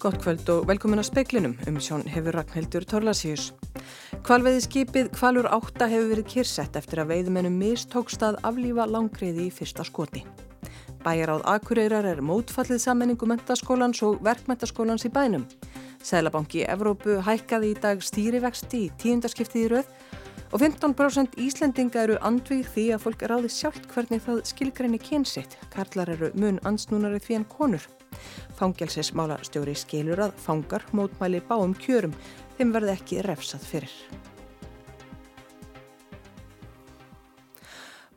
Gott kvöld og velkomin að speiklinum um sjón hefur Ragnhildur Torlasíus. Kvalveiði skipið Kvalur 8 hefur verið kyrsett eftir að veiðmennum mistókst að aflífa langriði í fyrsta skoti. Bæjaráð Akureyrar er mótfallið sammenningu mentaskólans og verkmentaskólans í bænum. Sælabanki Evrópu hækkaði í dag stýrivexti í tíundaskiptið í rauð og 15% Íslendinga eru andvið því að fólk ráði sjálft hvernig það skilgreini kynsitt. Karlar eru mun ansnúnari því en konur. Fangelsismála stjóri skilur að fangar mótmæli báum kjörum þeim verði ekki refsað fyrir.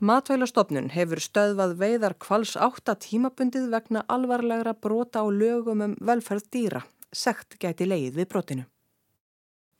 Matvælastofnun hefur stöðvað veiðar kvals átta tímabundið vegna alvarlegra brota á lögum um velferð dýra. Sekt gæti leið við brotinu.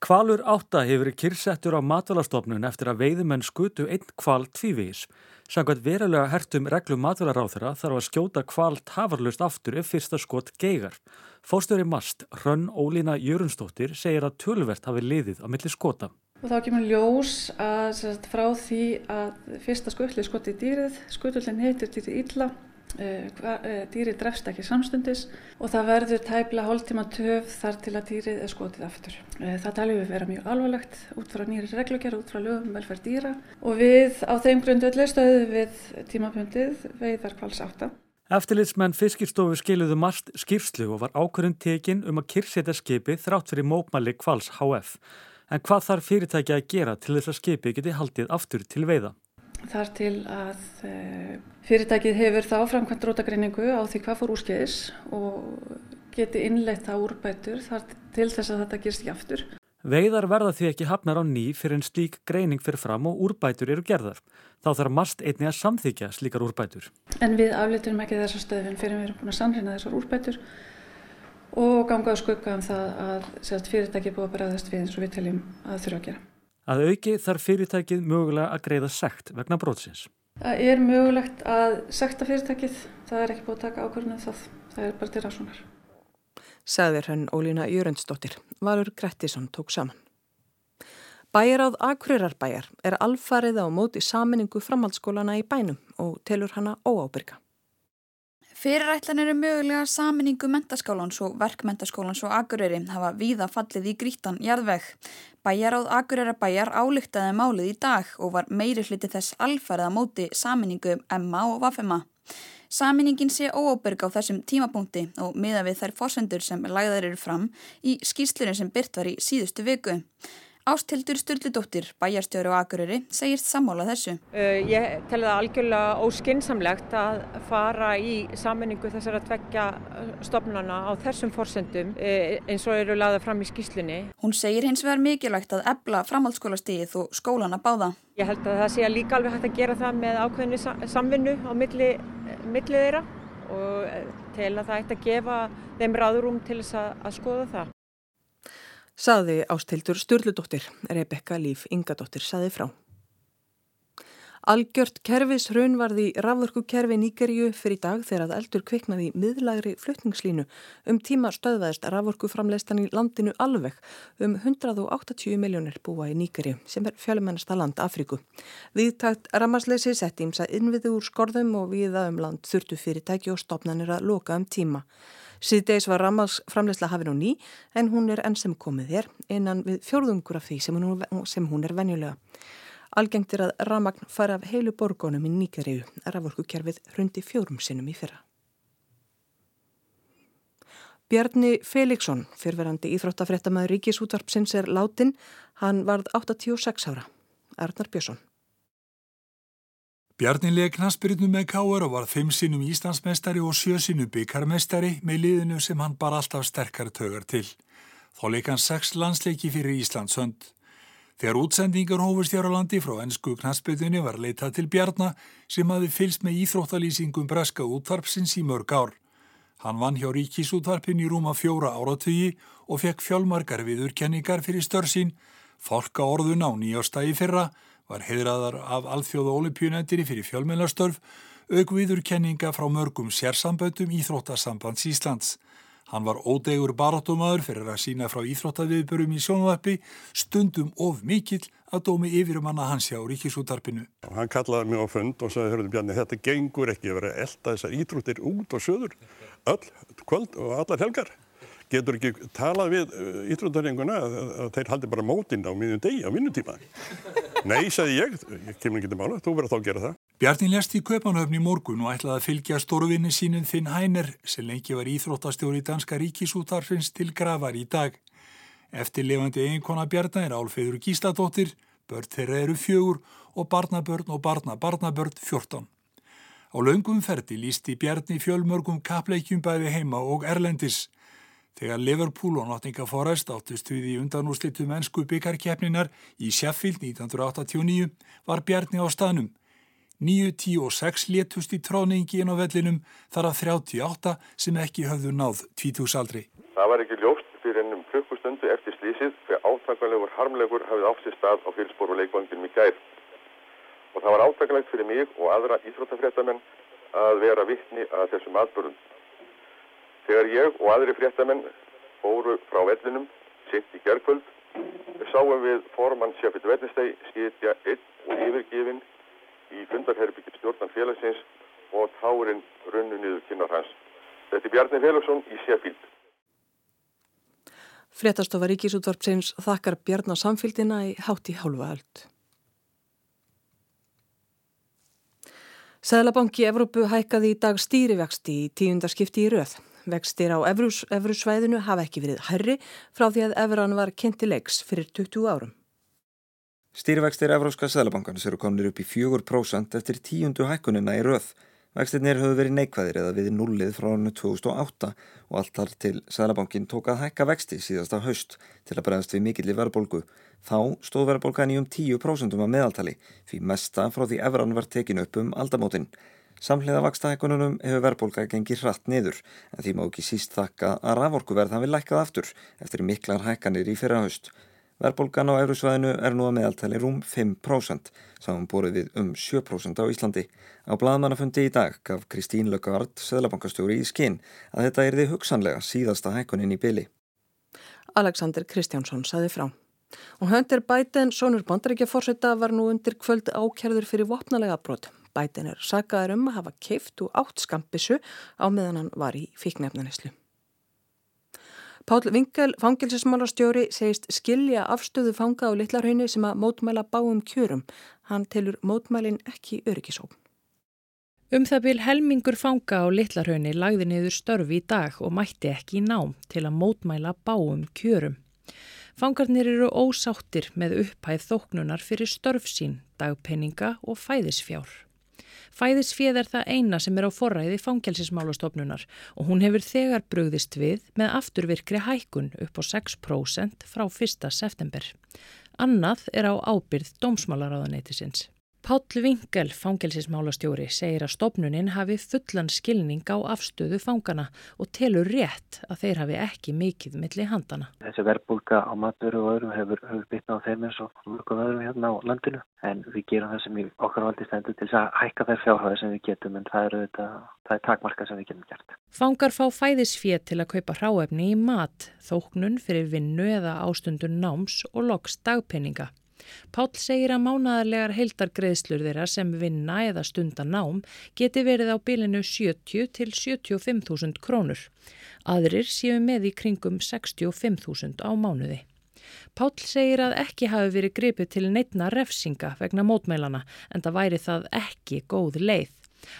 Kvalur átta hefur kyrsettur á matvælastofnun eftir að veiðumenn skutu einn kval tvívís. Samkvæmt verulega hertum reglum matvælaráþara þarf að skjóta kval tafarlust aftur ef fyrsta skot geigar. Fóstöri Mast, Hrönn Ólína Jörunsdóttir, segir að tölvert hafi liðið á milli skota. Og þá kemur ljós að frá því að fyrsta skutlið skoti dýrið, skutullin heitir dýrið illa dýrið drefst ekki samstundis og það verður tæpla hóltíma töf þar til að dýrið er skotið aftur. Eh, það talir við vera mjög alvarlegt út frá nýri reglugjara, út frá lögum velferð dýra og við á þeim grundöldu stöðu við tímapundið veiðar kvals átta. Eftirlitsmenn fiskirstofu skiluðu marst skýrslu og var ákvörðin tekin um að kyrsetja skipi þrátt fyrir mópmæli kvals HF. En hvað þarf fyrirtæki að gera til þess að skipi geti haldið aftur til veiða? Þar til að eh, fyrirtækið hefur þá framkvæmt rótagreiningu á því hvað fór úrskeiðis og geti innleitt það úrbætur þar til þess að þetta gerst ekki aftur. Veiðar verða því ekki hafnar á ný fyrir en slík greining fyrir fram og úrbætur eru gerðar. Þá þarf mast einni að samþykja slíkar úrbætur. En við aflitum ekki þessar stöðun fyrir við erum búin að sannreina þessar úrbætur og gangaðu skugga um það að fyrirtæki búið að bregðast við eins og við teljum að þurfa að gera. Að auki þarf fyrirtækið mögulega að greiða sekt vegna brótsins. Það er mögulegt að sekta fyrirtækið, það er ekki búið að taka ákvörðinu um það, það er bara til rásónar. Saðir henn Ólína Jörundsdóttir, Valur Grettisson tók saman. Bæjaráð Akureyrar er alfarið á móti saminningu framhaldsskólana í bænum og telur hana óábyrga. Fyrirætlan eru mögulega saminningu mentaskálans og verkmentaskálans og Akureyri hafa víða fallið í grítan jarðveg. Bæjaráð Akureyrabæjar ályktaði málið í dag og var meiri hluti þess alfarið að móti saminningu Emma og Vafema. Saminningin sé óábyrg á þessum tímapunkti og miða við þær fórsendur sem lagðar eru fram í skýrslunum sem byrt var í síðustu viku. Ástildur Sturldudóttir, bæjarstjóri og akureyri, segist sammála þessu. Uh, ég telði það algjörlega óskinsamlegt að fara í saminningu þessara tveggja stopnana á þessum fórsendum uh, eins og eru laðað fram í skýslunni. Hún segir hins vegar mikilvægt að ebla framhaldsskólastíð og skólana báða. Ég held að það sé að líka alveg hægt að gera það með ákveðinu samvinnu á milli, milli þeirra og tel að það ætti að gefa þeim ráðurum til þess að, að skoða það. Saði ástildur Sturldóttir, Rebekka Líf Ingadóttir saði frá. Algjört kerfis raun varði rafðorkukerfi Nýgerju fyrir dag þegar að eldur kviknaði miðlagri flutningslínu um tíma stöðvæðist rafðorkuframleistan í landinu alveg um 180 miljónir búa í Nýgerju sem er fjölumennasta land Afríku. Viðtækt ramasleysi sett ímsa innviði úr skorðum og viða um land þurftu fyrirtæki og stopnanir að loka um tíma. Síðdeis var rammagsframleysla hafin á ný en hún er enn sem komið þér innan við fjórðungur af því sem hún, sem hún er venjulega. Algengt er að rammagn fara af heilu borgónum í Níkaríu, raforkukerfið hrundi fjórum sinnum í fyrra. Bjarni Felixson, fyrverandi íþróttafréttamaður Ríkisútvarpsins er látin, hann varð 86 ára. Arnar Björnsson. Bjarni leik knastbyrjunu með káar og var fimm sinnum Íslandsmestari og sjö sinnum byggarmestari með liðinu sem hann bar alltaf sterkari tögar til. Þá leik hann sex landsleiki fyrir Íslands hönd. Þegar útsendingar hófust hér á landi frá ennsku knastbyrjunni var leitað til Bjarnar sem hafi fylst með íþróttalýsingum breska útvarpsins í mörg ár. Hann vann hjá ríkisútvarpin í rúma fjóra áratögi og fekk fjálmargar viðurkenningar fyrir störsín, fólka orðun á nýjástægi fyrra, var heiðraðar af alþjóða olimpíunendiri fyrir fjölmennastörf, aukviðurkenninga frá mörgum sérsamböldum Íþróttasambands Íslands. Hann var ódegur barátumadur fyrir að sína frá Íþróttaviðbörum í sjónvappi, stundum of mikill að dómi yfirum hann að hans hjá ríkisútarpinu. Hann kallaði mig á fund og sagði, hörðu Bjarni, þetta gengur ekki að vera elda þessar íþróttir út og söður, öll kvöld og allar helgar getur ekki talað við íþróttaringuna að, að þeir haldi bara mótinn á miðjum degi á vinnutíma. Nei, sagði ég, ég kemur ekki til mála, þú verður þá að gera það. Bjarni lest í Kaupanhöfni í morgun og ætlaði að fylgja stórvinni sínum Finn Hæner sem lengi var íþróttastjóri danska ríkisútarfins til gravar í dag. Eftir levandi eiginkona Bjarni er Álfeyður Gísladóttir, börn þeirra eru fjögur og barnabörn og barnabarnabörn fjórtán. Á laungum ferdi lísti Bjarni fjölmörgum kapleikjum bæði heima og erlendis. Þegar Liverpool og Nottingham Forest áttist við í undanúslitu mennsku byggarkeppninar í Sheffield 1989 var Bjarni á staðnum. 9, 10 og 6 létust í tróningi inn á vellinum þar af 38 sem ekki höfðu náð tvítúsaldri. Það var ekki ljóst fyrir ennum klukkustundu eftir slísið fyrir átakanlegur harmlegur hafið átt stað á fylgspóru leikvangin í gær. Og það var átakanlegt fyrir mig og aðra íþróttafréttamenn að vera vittni að þessum atbörðum. Þegar ég og aðri fréttamenn fóru frá vellinum sitt í gerðkvöld, sáum við formann Sjafit Velnisteg skitja einn og yfirgifin í fundarherbyggir stjórnan félagsins og tárin runnu niður kynnar hans. Þetta er Bjarni Félagsson í Sjafíld. Fréttastofa Ríkisútvarpsins þakkar Bjarnar samfélgina í hátti hálfa öld. Sæðlabanki Evrópu hækkaði í dag stýrivexti í tíundarskipti í röð. Vextir á Evrusvæðinu hafa ekki verið herri frá því að Evran var kynnti leiks fyrir 20 árum. Stýrivextir Evróska Sæðlabankans eru kominir upp í 4% eftir tíundu hækkunina í röð. Vextirnir höfðu verið neikvæðir eða við nullið frá hannu 2008 og allt þar til Sæðlabankin tók að hækka vexti síðasta haust til að bregðast við mikill í verðbólgu. Þá stóð verðbólgan í um 10% að meðaltali því mesta frá því Evran var tekin upp um aldamótin. Samhliða vakstahækununum hefur verðbólga gengið hratt niður en því má ekki síst þakka að raforkuverð hafi lækkað aftur eftir miklar hækkanir í fyrra haust. Verðbólgan á eurusvæðinu er nú að meðaltali rúm 5%, saman borðið við um 7% á Íslandi. Á bladmannafundi í dag gaf Kristín Löggard, söðlabankastjóri í skinn, að þetta er því hugsanlega síðasta hækunin í byli. Alexander Kristjánsson saði frá. Og höndir Bæten, sonur bandaríkjaforsetta, var nú undir kvöld ákjærður fyrir vopnalega brot. Bæten er sagaður um að hafa keift og átt skampisu á meðan hann var í fíknefnanislu. Pál Vinkel, fangilsismálastjóri, segist skilja afstöðu fanga á litlarhaunni sem að mótmæla báum kjörum. Hann telur mótmælin ekki öryggisókn. Um það vil helmingur fanga á litlarhaunni lagði niður störfi í dag og mætti ekki í nám til að mótmæla báum kjörum. Fangarnir eru ósáttir með upphæð þóknunar fyrir störf sín, dagpenninga og fæðisfjár. Fæðisfið er það eina sem er á forræði fangelsismálastofnunar og hún hefur þegar brugðist við með afturvirkri hækkun upp á 6% frá 1. september. Annað er á ábyrð dómsmálaráðaneytisins. Páll Vinkel, fangelsismálastjóri, segir að stopnunin hafi fullan skilning á afstöðu fangana og telur rétt að þeir hafi ekki mikið milli handana. Þessi verðbólka á matur og öðrum hefur, hefur bytnað á þeim eins og mörgum öðrum hérna á landinu en við gerum það sem í okkar valdi stendur til að hækka þær fjárhæði sem við getum en það er, þetta, það er takmarka sem við getum gert. Fangar fá fæðisfétt til að kaupa hráefni í mat, þóknun fyrir vinnu eða ástundun náms og loks dagpenninga. Pál segir að mánaðarlegar heildargreðslur þeirra sem vinna eða stunda nám geti verið á bilinu 70 til 75.000 krónur. Aðrir séu með í kringum 65.000 á mánuði. Pál segir að ekki hafi verið gripið til neittna refsinga vegna mótmælana en það væri það ekki góð leið.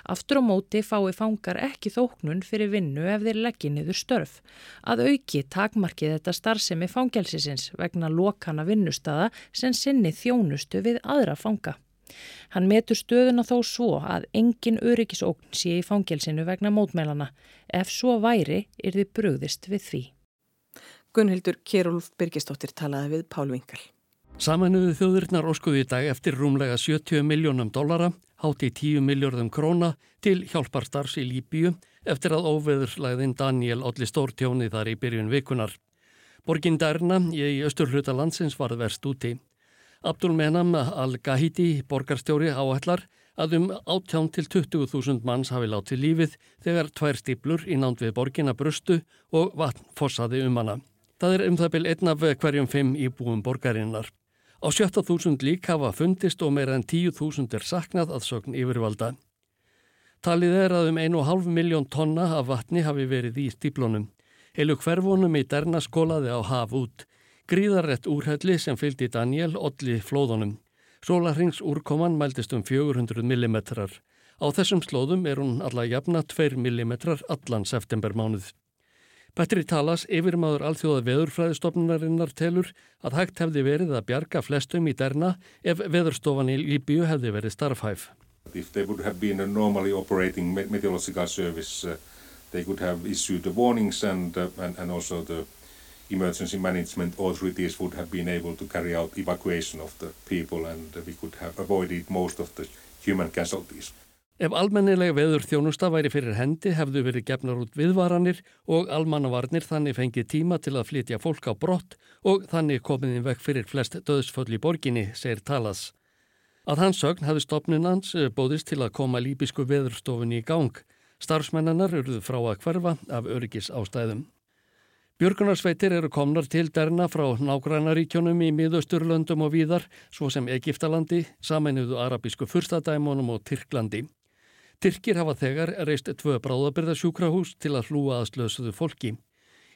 Aftur á móti fái fangar ekki þóknun fyrir vinnu ef þeir leggja niður störf. Að auki takmarkið þetta starfsemi fangelsisins vegna lokana vinnustada sem sinni þjónustu við aðra fanga. Hann metur stöðuna þó svo að engin öryggisókn sé í fangelsinu vegna mótmælana. Ef svo væri er þið brugðist við því. Gunnhildur Kjærúlf Birgistóttir talaði við Pál Vingal. Samanuðu þjóðurnar óskuði í dag eftir rúmlega 70 miljónum dollara, hátt í 10 miljörðum króna til hjálparstarfs í Líbíu eftir að óveðurslæðin Daniel allir stórtjóni þar í byrjun vikunar. Borgin Dærna í austurhluta landsins var verst úti. Abdul Menam al-Gahidi, borgarstjóri áætlar, að um 18 til 20.000 manns hafi látið lífið þegar tvær stiplur í nánd við borgina brustu og vatn fossaði um hana. Það er um það byrj einn af hverjum fimm íbúum borgarinnar. Á 17.000 lík hafa fundist og meira en 10.000 er saknað að sögn yfirvalda. Talið er að um 1,5 miljón tonna af vatni hafi verið í stíplunum. Heilu hverfunum í derna skólaði á haf út. Gríðarrett úrhelli sem fylgdi Daniel olli flóðunum. Sólarings úrkoman mæltist um 400 mm. Á þessum slóðum er hún alla jafna 2 mm allan septembermánuð. Petri Talas, yfirmaður alþjóða veðurfræðistofnunarinnar telur að hægt hefði verið að bjarga flestum í derna ef veðurstofan í Líbíu hefði verið starfhæf. If they would have been a normally operating meteorological service, uh, they could have issued the warnings and, uh, and, and also the emergency management authorities would have been able to carry out evacuation of the people and we could have avoided most of the human casualties. Ef almennileg veður þjónusta væri fyrir hendi hefðu verið gefnar út viðvaranir og almannavarnir þannig fengið tíma til að flytja fólk á brott og þannig komiðin vekk fyrir flest döðsföll í borginni, segir Talas. Að hans sögn hefði stopnunans eh, bóðist til að koma líbisku veðurstofunni í gang. Starfsmennanar eruð frá að hverfa af öryggis ástæðum. Björgunarsveitir eru komnar til derna frá nágrannaríkjónum í miðausturlöndum og víðar, svo sem Egiptalandi, saminuðu arabísku fyrstadæmonum og Tyrklandi. Tyrkir hafa þegar reist tvö bráðabyrðasjúkrahús til að hlúa aðslösuðu fólki.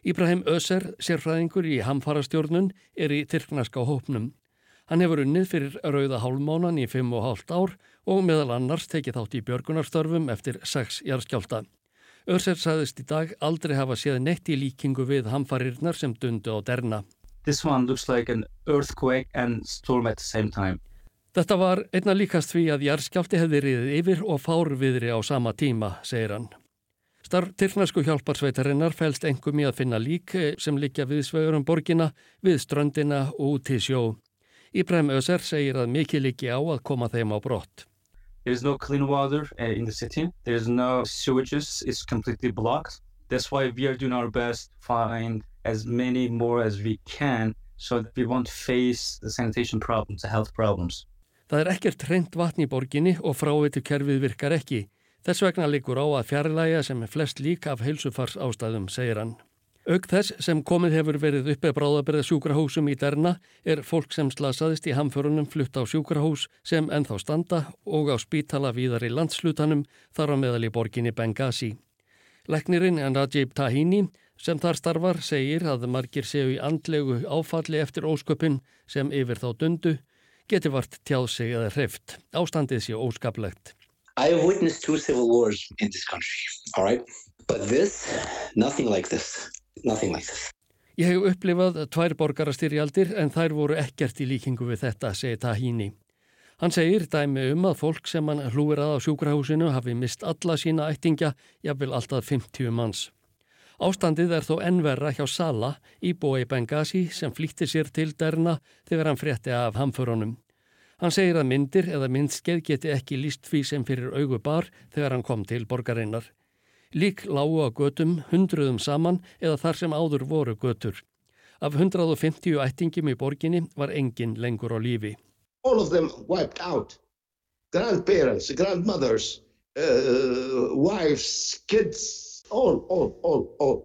Íbrahim Öser, sérfræðingur í hamfarastjórnun, er í Tyrknaska hópnum. Hann hefur unnið fyrir rauða hálmánan í 5,5 ár og meðal annars tekið þátt í björgunarstörfum eftir 6 jarðskjálta. Öser sagðist í dag aldrei hafa séð neitt í líkingu við hamfarirnar sem dundu á derna. Looks like an earthquake and storm the same time. Þetta var einna líkast því að jarðskjálti hefði riðið yfir og fárviðri á sama tíma, segir hann. Starf Tyrknasku hjálparsveitarinnar fælst engum í að finna lík sem líkja viðsvegur um borgina, við ströndina og út til sjó. Íbrahim Öser segir að mikið líki á að koma þeim á brott. There is no clean water eh, in the city. There is no sewages. It's completely blocked. That's why we are doing our best to find as many more as we can so that we won't face the sanitation problems, the health problems. Það er ekkert reynd vatn í borginni og frávitu kerfið virkar ekki. Þess vegna likur á að fjarlæga sem er flest lík af heilsufars ástæðum, segir hann. Aug þess sem komið hefur verið uppið bráðaberða sjúkrahúsum í derna er fólk sem slasaðist í hamförunum flutt á sjúkrahús sem ennþá standa og á spítala víðar í landslutanum þar á meðal í borginni Benghazi. Leknirinn Najib Tahini sem þar starfar segir að margir séu í andlegu áfalli eftir ósköpun sem yfir þá dundu geti vart tjáð sig eða hreift. Ástandið sé óskaplegt. I have witnessed two civil wars in this country, all right? But this, nothing like this, nothing like this. Ég hef upplifað tvær borgarastyrjaldir en þær voru ekkert í líkingu við þetta, segir Tahini. Hann segir dæmi um að fólk sem hann hlúir að á sjúkrahúsinu hafi mist alla sína ættingja, jafnvel alltaf 50 manns. Ástandið er þó ennverra hjá Sala í bói Benghazi sem flýtti sér til derna þegar hann frétti af hamförunum. Hann segir að myndir eða myndskeið geti ekki líst því sem fyrir augu bar þegar hann kom til borgarinnar. Lík lágu á götum hundruðum saman eða þar sem áður voru götur. Af 150 ættingum í borginni var engin lengur á lífi. All of them wiped out. Grandparents, grandmothers, uh, wives, kids, all, all, all, all.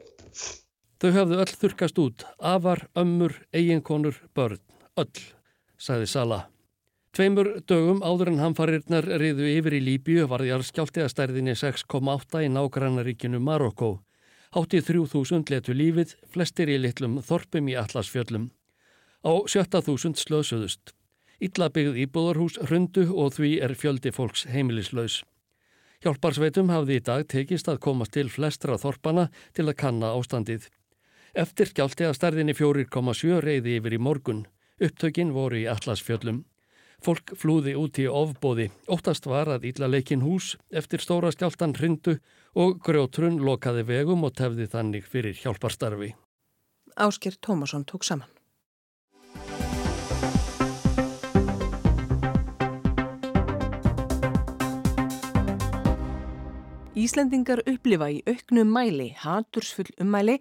Þau hafðu öll þurkast út, afar, ömmur, eiginkonur, börn, öll, sagði Sala. Tveimur dögum áður en hamfarirnar riðu yfir í Líbíu var því arskjálti að stærðinni 6,8 í nágrannaríkinu Marokko. Háttið 3000 letu lífið, flestir í litlum þorpum í Atlasfjöllum. Á 7000 slösuðust. Íllabyggð íbúðarhús hrundu og því er fjöldi fólks heimilislaus. Hjálparsveitum hafði í dag tekist að komast til flestra þorpana til að kanna ástandið. Eftir skjálti að stærðinni 4,7 reyði yfir í morgun. Upptökin voru í Atlasfjöllum. Fólk flúði út í ofbóði. Óttast var að ítla leikin hús eftir stóra skjáltan hrindu og grjótrun lokaði vegum og tefði þannig fyrir hjálparstarfi. Ásker Tómasson tók saman. Íslendingar upplifa í auknum mæli, hatursfull ummæli,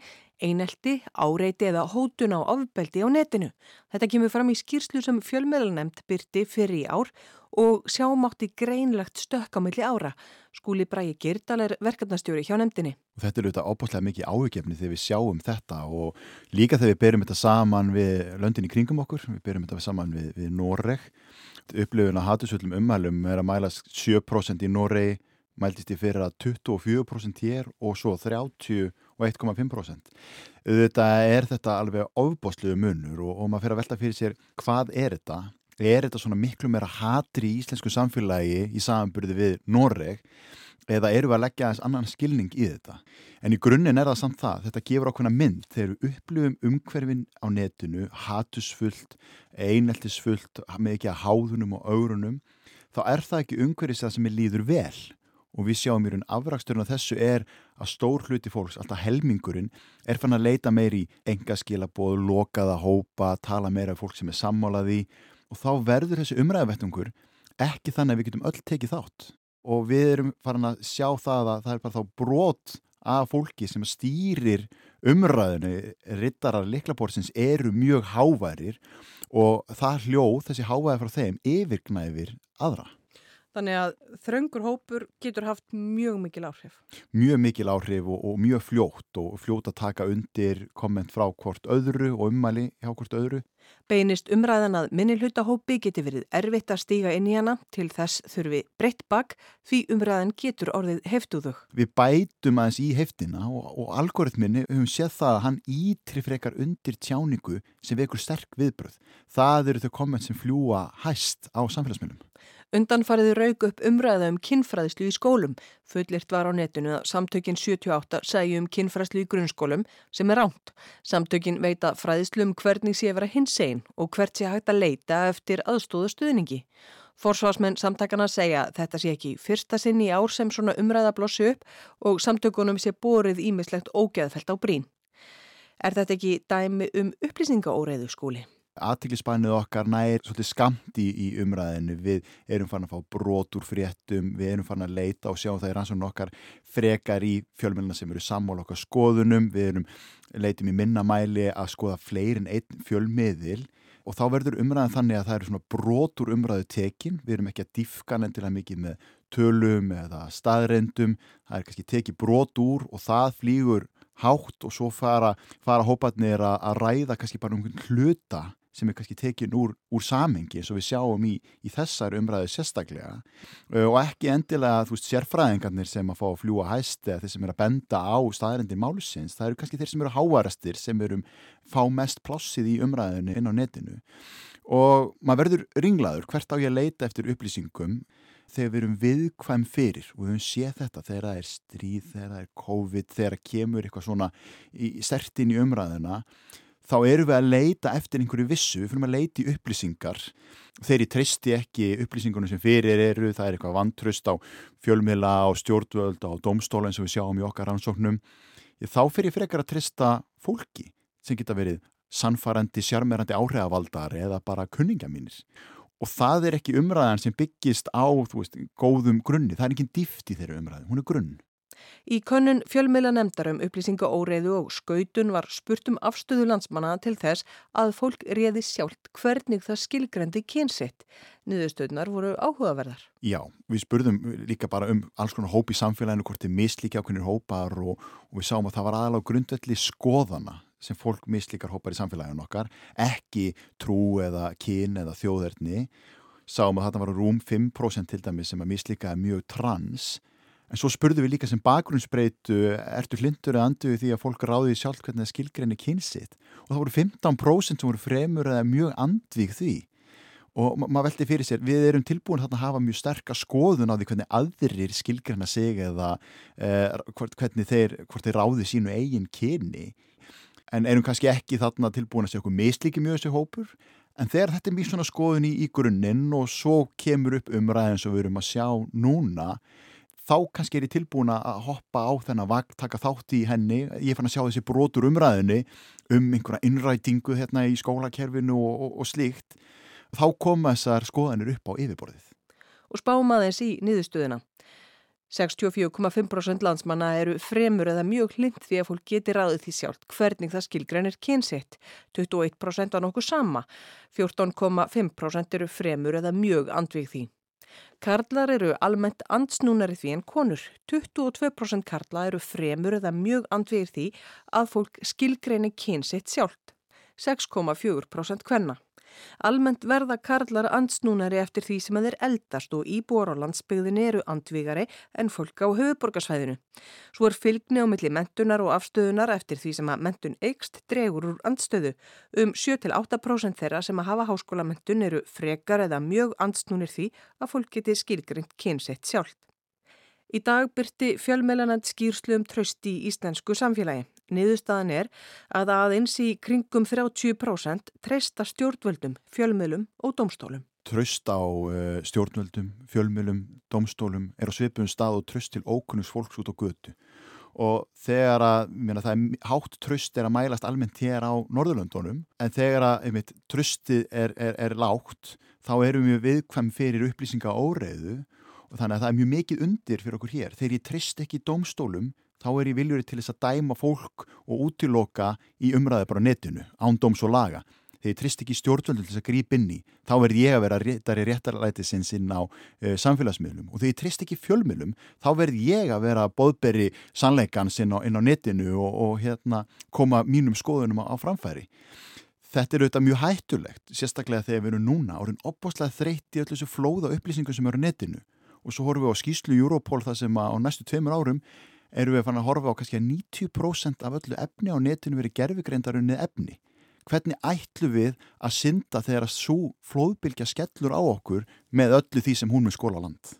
einelti, áreiti eða hótun á ofbeldi á netinu. Þetta kemur fram í skýrslu sem fjölmiðlunemt byrti fyrir í ár og sjámátti greinlegt stökkamilli ára. Skúli Bræi Girdal er verkefnastjóri hjá nefndinni. Þetta er auðvitað ábúrslega mikið áhugjefni þegar við sjáum þetta og líka þegar við berum þetta saman við löndin í kringum okkur, við berum þetta saman við, við Noreg. Upplifun að hatursfullum ummælum er að mæla 7% í Noregi mæltist ég fyrir að 24% hér og svo 30 og 1,5%. Þetta er þetta alveg ofbóstluðu munur og, og maður fyrir að velta fyrir sér hvað er þetta? Er þetta svona miklu meira hatri í íslensku samfélagi í samanburði við Noreg eða eru við að leggja aðeins annan skilning í þetta? En í grunninn er það samt það, þetta gefur ákveðna mynd þegar við upplifum umhverfin á netinu, hatusfullt, eineltisfullt, með ekki að háðunum og aurunum, þá er það ekki umhverfis það sem er líður vel og við sjáum í raun afraksturinn af þessu er að stór hluti fólks, alltaf helmingurinn er fann að leita meir í engaskilabóð, lokaða hópa, tala meira af fólk sem er sammálaði og þá verður þessi umræðavettungur ekki þannig að við getum öll tekið þátt. Og við erum farin að sjá það að það er bara þá brot af fólki sem stýrir umræðinu rittarar liklaborðsins eru mjög háværir og það hljóð, þessi hávæði frá þeim yfirgnæfir aðra. Þannig að þröngur hópur getur haft mjög mikil áhrif. Mjög mikil áhrif og, og mjög fljótt og fljótt að taka undir komment frá hvort öðru og ummæli hjá hvort öðru. Beinist umræðan að minni hlutahópi geti verið erfitt að stíga inn í hana til þess þurfi breytt bakk því umræðan getur orðið heftuðug. Við bætum aðeins í heftina og, og algoritminni höfum séð það að hann ítri frekar undir tjáningu sem vekur sterk viðbröð. Það eru þau komment sem fljúa hæst á samfélagsmiðlum. Undanfariði raug upp umræða um kinnfræðislu í skólum. Fullirt var á netinu að samtökin 78 segju um kinnfræðislu í grunnskólum sem er ránt. Samtökin veita fræðislu um hvernig sé vera hins einn og hvert sé hægt að leita eftir aðstóða stuðningi. Forsvarsmenn samtakana segja þetta sé ekki fyrsta sinn í ár sem svona umræða blossi upp og samtökunum sé borið ímislegt ógeðfelt á brín. Er þetta ekki dæmi um upplýsingaóreiðu skóli? Aðtiklisbænið okkar nær svolítið skamt í, í umræðinu við erum fann að fá brot úr fréttum við erum fann að leita og sjá það í rannsóknu okkar frekar í fjölmjöluna sem eru sammál okkar skoðunum. Við erum leitum í minnamæli að skoða fleirin einn fjölmiðil og þá verður umræðin þannig að það eru svona brot úr umræðu tekin. Við erum ekki að diffka nefndilega mikið með tölum eða staðrendum það er kannski tekið brot úr og það flýgur hátt og svo fara, fara hópatnir að ræða kannski bara um hluta sem er kannski tekin úr, úr samengi eins og við sjáum í, í þessar umræðu sérstaklega. Og ekki endilega þú veist sérfræðingarnir sem að fá að fljúa hæst eða þeir sem er að benda á staðarendir málsins, það eru kannski þeir sem eru háarastir sem eru fá mest plássið í umræðinu inn á netinu. Og maður verður ringlaður hvert á ég að leita eftir upplýsingum þegar við erum viðkvæm fyrir og við höfum séð þetta þegar það er stríð, þegar það er COVID, þegar kemur eitthvað svona í, stertin í umræðina þá eru við að leita eftir einhverju vissu, við fyrir að leita í upplýsingar. Þeir í tristi ekki upplýsingunum sem fyrir eru, það er eitthvað vantröst á fjölmiðla, á stjórnvöld á domstóla eins og við sjáum í okkar rannsóknum. Þá fyrir frekar að trista fólki sem geta verið sannfærandi, sjarmerandi áhrifavaldar eða bara kunninga mínir. Og það er ekki umræðan sem byggist á veist, góðum grunni, það er ekki dýft í þeirra umræðu, hún er grunn Í könnun fjölmiðla nefndarum upplýsinga óreiðu og skautun var spurt um afstöðu landsmanna til þess að fólk réði sjálft hvernig það skilgrendi kynsitt. Niðurstöðnar voru áhugaverðar. Já, við spurðum líka bara um alls konar hóp í samfélaginu, hvort þið mislíkja ákveðinir hópar og, og við sáum að það var aðalega grundvelli skoðana sem fólk mislíkar hópar í samfélaginu okkar, ekki trú eða kyn eða þjóðverðni. Sáum að þetta var rúm 5% til dæmi sem að mislíkaði mjög trans En svo spurðum við líka sem bakgrunnsbreytu, ertu hlindur eða anduð því að fólk ráði sjálf hvernig það skilgreini kynsitt? Og það voru 15% sem voru fremur eða mjög andvík því. Og ma maður veldi fyrir sér, við erum tilbúin að hafa mjög sterkar skoðun á því hvernig aðrir skilgreina sig eða eh, hvernig þeir, þeir ráði sínu eigin kyni. En erum kannski ekki þarna tilbúin að segja okkur mislíki mjög þessu hópur. En þegar þetta er mjög svona skoðun í, í grunninn og svo kemur upp umræðin sem við erum að sjá núna, þá kannski er ég tilbúin að hoppa á þennan vagn, taka þátt í henni ég fann að sjá þessi brotur umræðinni um einhverja innrætingu hérna í skólakerfinu og, og, og slíkt þá koma þessar skoðanir upp á yfirborðið. Og spáum aðeins í niðurstöðuna. 64,5% landsmanna eru fremur eða mjög hlind því að fólk geti ráðið því sjálft hvernig það skilgreinir kynsitt. 21% á nokkuð sama. 14,5% eru fremur eða mjög andvig því. Karlar eru almennt andsnúnari því en konur. 22% karla eru fremur eða mjög andvegir því að fólk skilgreini kynsitt sjálft. 6,4% hvenna. Almennt verða karlar ansnúnari eftir því sem að þeir eldast og íbúar á landsbyggðin eru andvígari en fólk á höfuborgarsvæðinu. Svo er fylgni á milli mentunar og afstöðunar eftir því sem að mentun eikst dregur úr andstöðu. Um 7-8% þeirra sem að hafa háskólamentun eru frekar eða mjög ansnúnir því að fólk geti skilgrind kynsett sjálft. Í dag byrti fjölmeilanand skýrslu um tröst í íslensku samfélagi. Niðurstaðan er að aðeins í kringum 30% treysta stjórnvöldum, fjölmeilum og domstólum. Tröst á uh, stjórnvöldum, fjölmeilum, domstólum er á svipum stað og tröst til ókunnus fólks út á götu. Og þegar að, mér það er hátt tröst er að mælast almennt hér á Norðurlöndunum, en þegar að, einmitt, tröstið er, er, er lágt, þá erum við viðkvæm fyrir upplýsinga óreiðu og þannig að það er mjög mikið undir fyrir okkur hér. Þegar ég trist ekki dómstólum þá er ég viljuri til þess að dæma fólk og útiloka í umræði bara netinu, án dóms og laga. Þegar ég trist ekki stjórnvöldu til þess að gríp inn í, þá verð ég að vera réttari réttarlæti sinn sinn á uh, samfélagsmiðlum og þegar ég trist ekki fjölmiðlum, þá verð ég að vera bóðberi sannleikan sinn á, inn á netinu og, og hérna, koma mínum skoðunum á, á framfæri. Þetta er auðvitað mjög hættulegt, sérstaklega þegar við erum núna orðin opbáslega þreytt í öllu þessu flóða upplýsingum sem eru netinu og svo horfum við á skýslu Europol það sem á næstu tveimur árum erum við að fanna að horfa á kannski að 90% af öllu efni á netinu verið gerfigreindarunnið efni. Hvernig ætlu við að synda þegar að svo flóðbylgja skellur á okkur með öllu því sem hún með skólaland?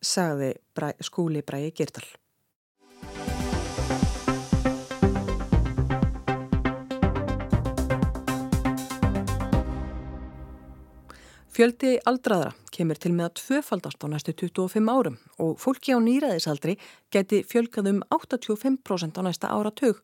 Sagði bræ, skúli Bræi Girdal. Fjöldi aldraðra kemur til með að tvöfaldast á næstu 25 árum og fólki á nýraðisaldri geti fjölgað um 85% á næsta áratug.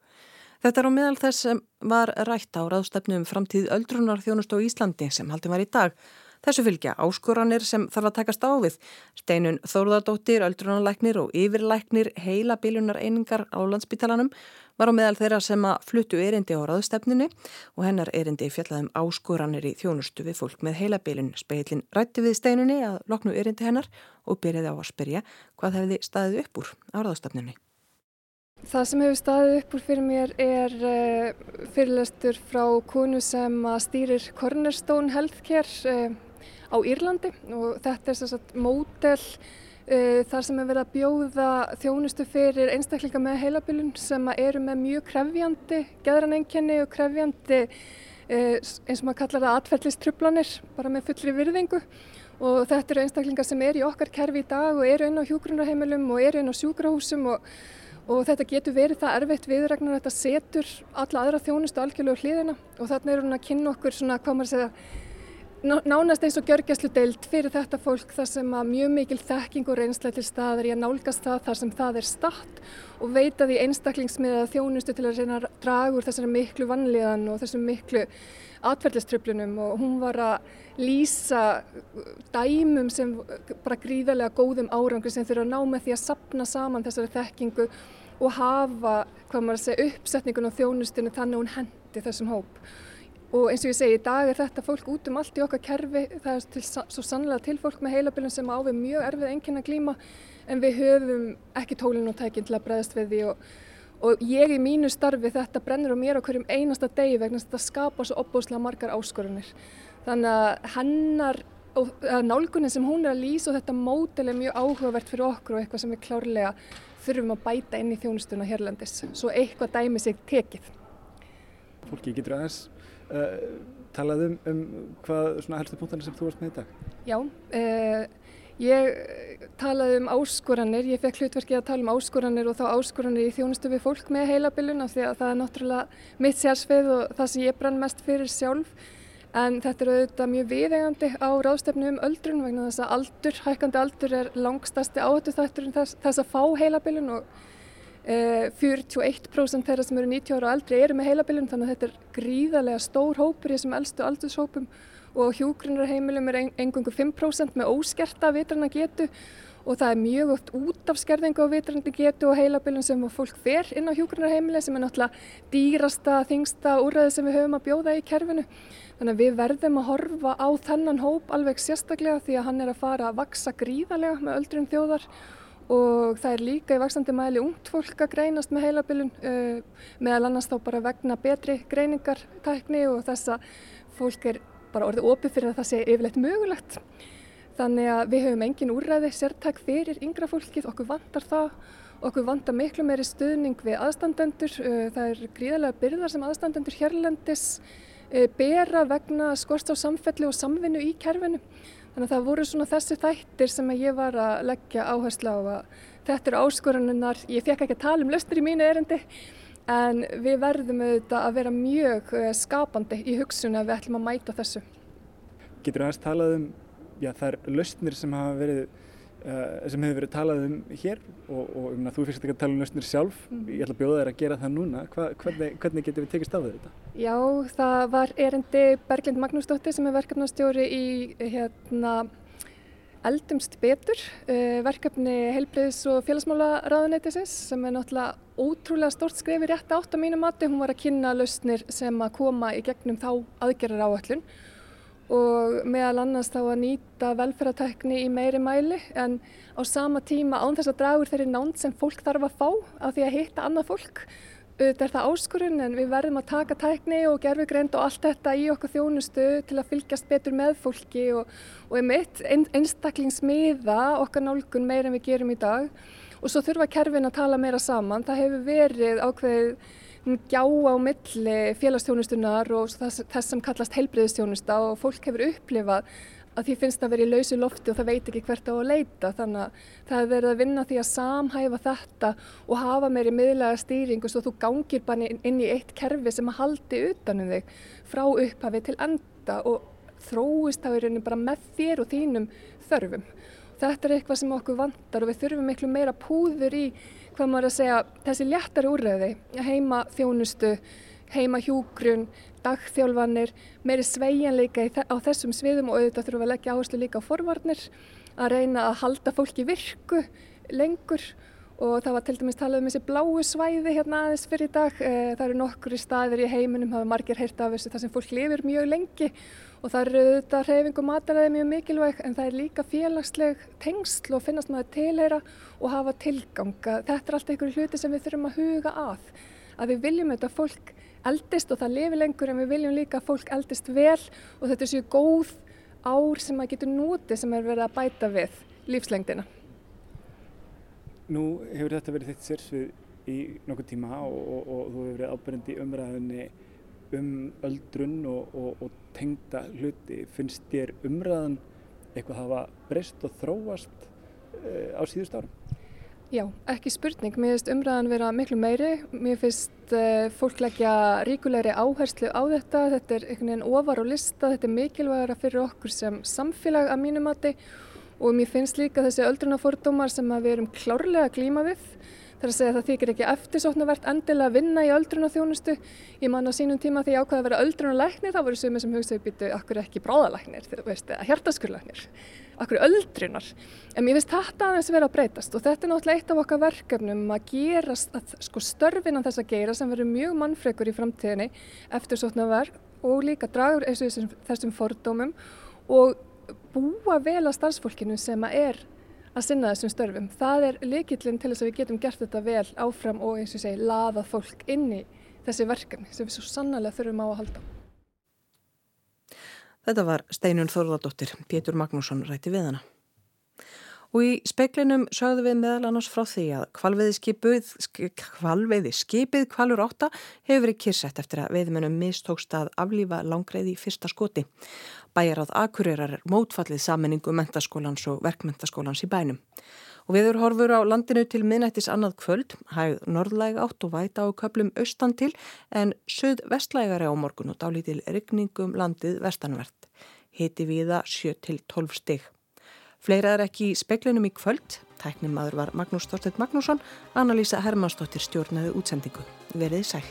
Þetta er á meðal þess sem var rætt á ráðstefnum framtíð öldrunar þjónust á Íslandi sem haldið var í dag. Þessu fylgja áskoranir sem þarf að takast á við. Steinun Þórðardóttir, öldrunarleiknir og yfirleiknir heila bílunar einingar á landsbytalanum var á meðal þeirra sem að fluttu erindi á ráðstefninu og hennar erindi fjallaðum áskoranir í þjónustu við fólk með heila bílun. Speilin rætti við steinunni að loknu erindi hennar og byrjaði á að spyrja hvað hefði staðið upp úr á ráðstefninu. Það sem hefur staðið upp úr fyrir mér er uh, fyrirlestur frá konu sem stýrir Cornerstone Healthcare uh, á Írlandi og þetta er sérstaklega mótel uh, þar sem er verið að bjóða þjónustu fyrir einstaklinga með heilabilun sem eru með mjög krefjandi geðranengjani og krefjandi eins og maður kallar það atferðlistrublanir bara með fullri virðingu. Og þetta eru einstaklingar sem eru í okkar kerfi í dag og eru inn á hjúgrunarheimilum og eru inn á sjúkrahúsum og og þetta getur verið það erfitt viðregnar þetta setur alla aðra þjónustu algjörlega hlýðina og þarna er hún að kynna okkur svona, hvað maður segja, nánast eins og gjörgjæslu deilt fyrir þetta fólk þar sem að mjög mikil þekking og reynslega til staðar í að nálgast það þar sem það er statt og veita því einstaklingsmiða þjónustu til að reyna að draga úr þessari miklu vannliðan og þessum miklu atverðliströflunum og hún var að lýsa dæmum sem bara gríðarlega góðum árangur sem þurfa að ná með því að sapna saman þessari þekkingu og hafa, hvað maður segja, uppsetningun á þjónustinu þannig að hún hendi þessum hóp og eins og ég segi, í dag er þetta fólk út um allt í okkar kerfi, það er til, svo sannlega til fólk með heilabilun sem ávið mjög erfið að glíma en við höfum ekki tólinn og tækinn til að bregðast við því og, og ég í mínu starfi þetta brennur á mér á hverjum einasta degi vegna að þetta skapa svo opbúslega margar áskorunir. Þannig að hennar og nálgunin sem hún er að lýsa og þetta mótel er mjög áhugavert fyrir okkur og eitthvað sem við klárlega þurfum að bæta inn í þjónustuna hérlandis, svo eitthvað dæmi sig tekið. Fólki getur aðeins uh, talað um, um hvað helstu punktarnir sem þú varst með í dag? Já, uh, ég talaði um áskoranir, ég fekk hlutverkið að tala um áskoranir og þá áskoranir í þjónustu við fólk með heilabilun af því að það er náttúrulega mitt sérsfið og það sem ég brann mest fyrir sjálf en þetta er auðvitað mjög viðegandi á ráðstefnu um öldrun vegna þess að aldur, hækkandi aldur er langstasti áhættu þætturinn þess, þess að fá heilabilun og 41% þeirra sem eru 90 ára og eldri eru með heilabilun þannig að þetta er gríðarlega stór hópur í þessum eldstu aldurshópum. Og hjúgrunarheimilum er engungu 5% með óskerta vitrana getu. Og það er mjög oft út af skerðingu á vitrandi getu og heilabilun sem fólk fer inn á hjúgrunarheimili sem er náttúrulega dýrasta, þingsta úrræði sem við höfum að bjóða í kerfinu. Þannig að við verðum að horfa á þennan hóp alveg sérstaklega því að hann er að fara að vaksa gríðarlega með öldrum þjóðar og það er líka í vaksandi mæli ungt fólk að greinast með heilabilun uh, meðal annars þá bara vegna betri greiningartækni og þessa fólk er bara orðið opið fyrir að það sé yfirleitt mögulegt. Þannig að við höfum engin úrræði sértak fyrir yngra fólkið, okkur vantar það, okkur vantar miklu meiri stuðning við aðstandendur. Uh, það er gríðarlega byrðar sem aðstandendur hérlendis uh, bera vegna skorst á samfelli og samvinnu í kerfinu. Þannig að það voru svona þessi þættir sem ég var að leggja áherslu á að þetta eru áskoraninnar, ég fekk ekki að tala um lausnir í mínu erindi, en við verðum auðvitað að vera mjög uh, skapandi í hugsun að við ætlum að mæta þessu. Getur þú aðeins talað um já, þær lausnir sem hafa verið sem hefur verið talað um hér og, og um þú fyrst ekki að tala um lausnir sjálf mm. ég ætla að bjóða þér að gera það núna Hva, hvernig, hvernig getur við tekist á þetta? Já, það var erindi Berglind Magnúsdóttir sem er verkefnastjóri í hérna Eldumst betur, uh, verkefni heilbreyðs og félagsmálaráðuneytisins sem er náttúrulega ótrúlega stort skrifi rétt átt á mínu mati. Hún var að kynna lausnir sem að koma í gegnum þá aðgerrar áallun og meðal annars þá að nýta velferðartekni í meiri mæli en á sama tíma án þess að dragur þeirri nánd sem fólk þarf að fá af því að hitta annað fólk. Þetta er það áskurinn en við verðum að taka tækni og gerfugreind og allt þetta í okkur þjónustu til að fylgjast betur með fólki og, og einmitt einstaklingsmiða okkar nálgun meir en við gerum í dag og svo þurfa kerfin að tala meira saman. Það hefur verið ákveðið gjá á milli félagsstjónustunar og þess, þess sem kallast heilbreyðistjónusta og fólk hefur upplifað að því finnst að vera í lausu lofti og það veit ekki hvert á að leita þannig að það hefur verið að vinna því að samhæfa þetta og hafa meiri miðlega stýringu svo þú gangir bara inn í eitt kerfi sem að haldi utanum þig frá upphafi til enda og þróist þá í rauninni bara með þér og þínum þörfum. Þetta er eitthvað sem okkur vantar og við þurfum miklu meira púður í hvað maður að segja, þessi léttari úrræði, heima þjónustu, heima hjúgrun, dagþjálfanir, meiri sveigjanleika á þessum sviðum og auðvitað þurfum við að leggja áherslu líka á forvarnir, að reyna að halda fólki virku lengur og það var til dæmis talað um þessi bláu svæði hérna aðeins fyrir í dag. Eh, það eru nokkru staðir í heiminum, hafa margir heyrt af þessu þar sem fólk lifir mjög lengi og það eru auðvitað hreyfing og mataræði mjög mikilvæg en það er líka félagsleg tengsl og finnast maður tilheyra og hafa tilganga. Þetta er alltaf einhverju hluti sem við þurfum að huga að. Að við viljum auðvitað fólk eldist og það lifi lengur en við viljum líka að fólk eldist vel og þetta sér góð ár sem maður getur nútið sem er verið að bæta við lífslengdina. Nú hefur þetta verið þitt sérsvið í nokkur tíma og, og, og þú hefur verið ábyrgandi umræðinni um öldrun og, og tengda hluti. Finnst þér umræðan eitthvað hafa breyst og þróast uh, á síðust árum? Já, ekki spurning. Mér finnst umræðan vera miklu meiri. Mér finnst uh, fólk leggja ríkulegri áherslu á þetta. Þetta er einhvern veginn ofar á lista. Þetta er mikilvægara fyrir okkur sem samfélag að mínumati og mér finnst líka þessi öldrunafordómar sem við erum klárlega að glíma við þar að segja að það þykir ekki eftirsóknarvert endilega að vinna í öldrunarþjónustu. Ég man á sínum tíma því ákvaði að vera öldrunarlæknir þá voru sumið sem hugsaði býtu akkur ekki bráðalæknir, eða hjertaskurlæknir akkur öldrunar? En mér finnst þetta aðeins vera að breytast og þetta er náttúrulega eitt af okkar verkefnum að gera sko, störfinan þess að gera sem verður mjög mannfrekur í framtíðinni eftirsóknarverk og líka dragur þessum fordómum og búa vel að starfsfólkinu sem að er að sinna þessum störfum. Það er likillin til þess að við getum gert þetta vel áfram og eins og segi laða fólk inn í þessi verkefni sem við svo sannlega þurfum á að halda. Þetta var Steinun Þorðardóttir, Pétur Magnússon rætti við hana. Og í speiklinum sögðu við meðal annars frá því að kvalveiði skipið, kvalur átta hefur verið kyrsett eftir að veiðmennum mistókst að aflífa langreið í fyrsta skoti. Bæjaráð Akureyrar er mótfallið saminningu mentaskólans og verkmentaskólans í bænum. Og viður horfur á landinu til minnættis annað kvöld, hægð norðlæg átt og væta á köplum austan til en söð vestlægari á morgun og dálítil rygningum landið vestanvert. Hiti viða 7-12 stig. Fleira er ekki í speklinum í kvöld. Tæknimaður var Magnús Þorstedt Magnússon, Anna-Lísa Hermannsdóttir stjórnaði útsendingu. Verðið sæl.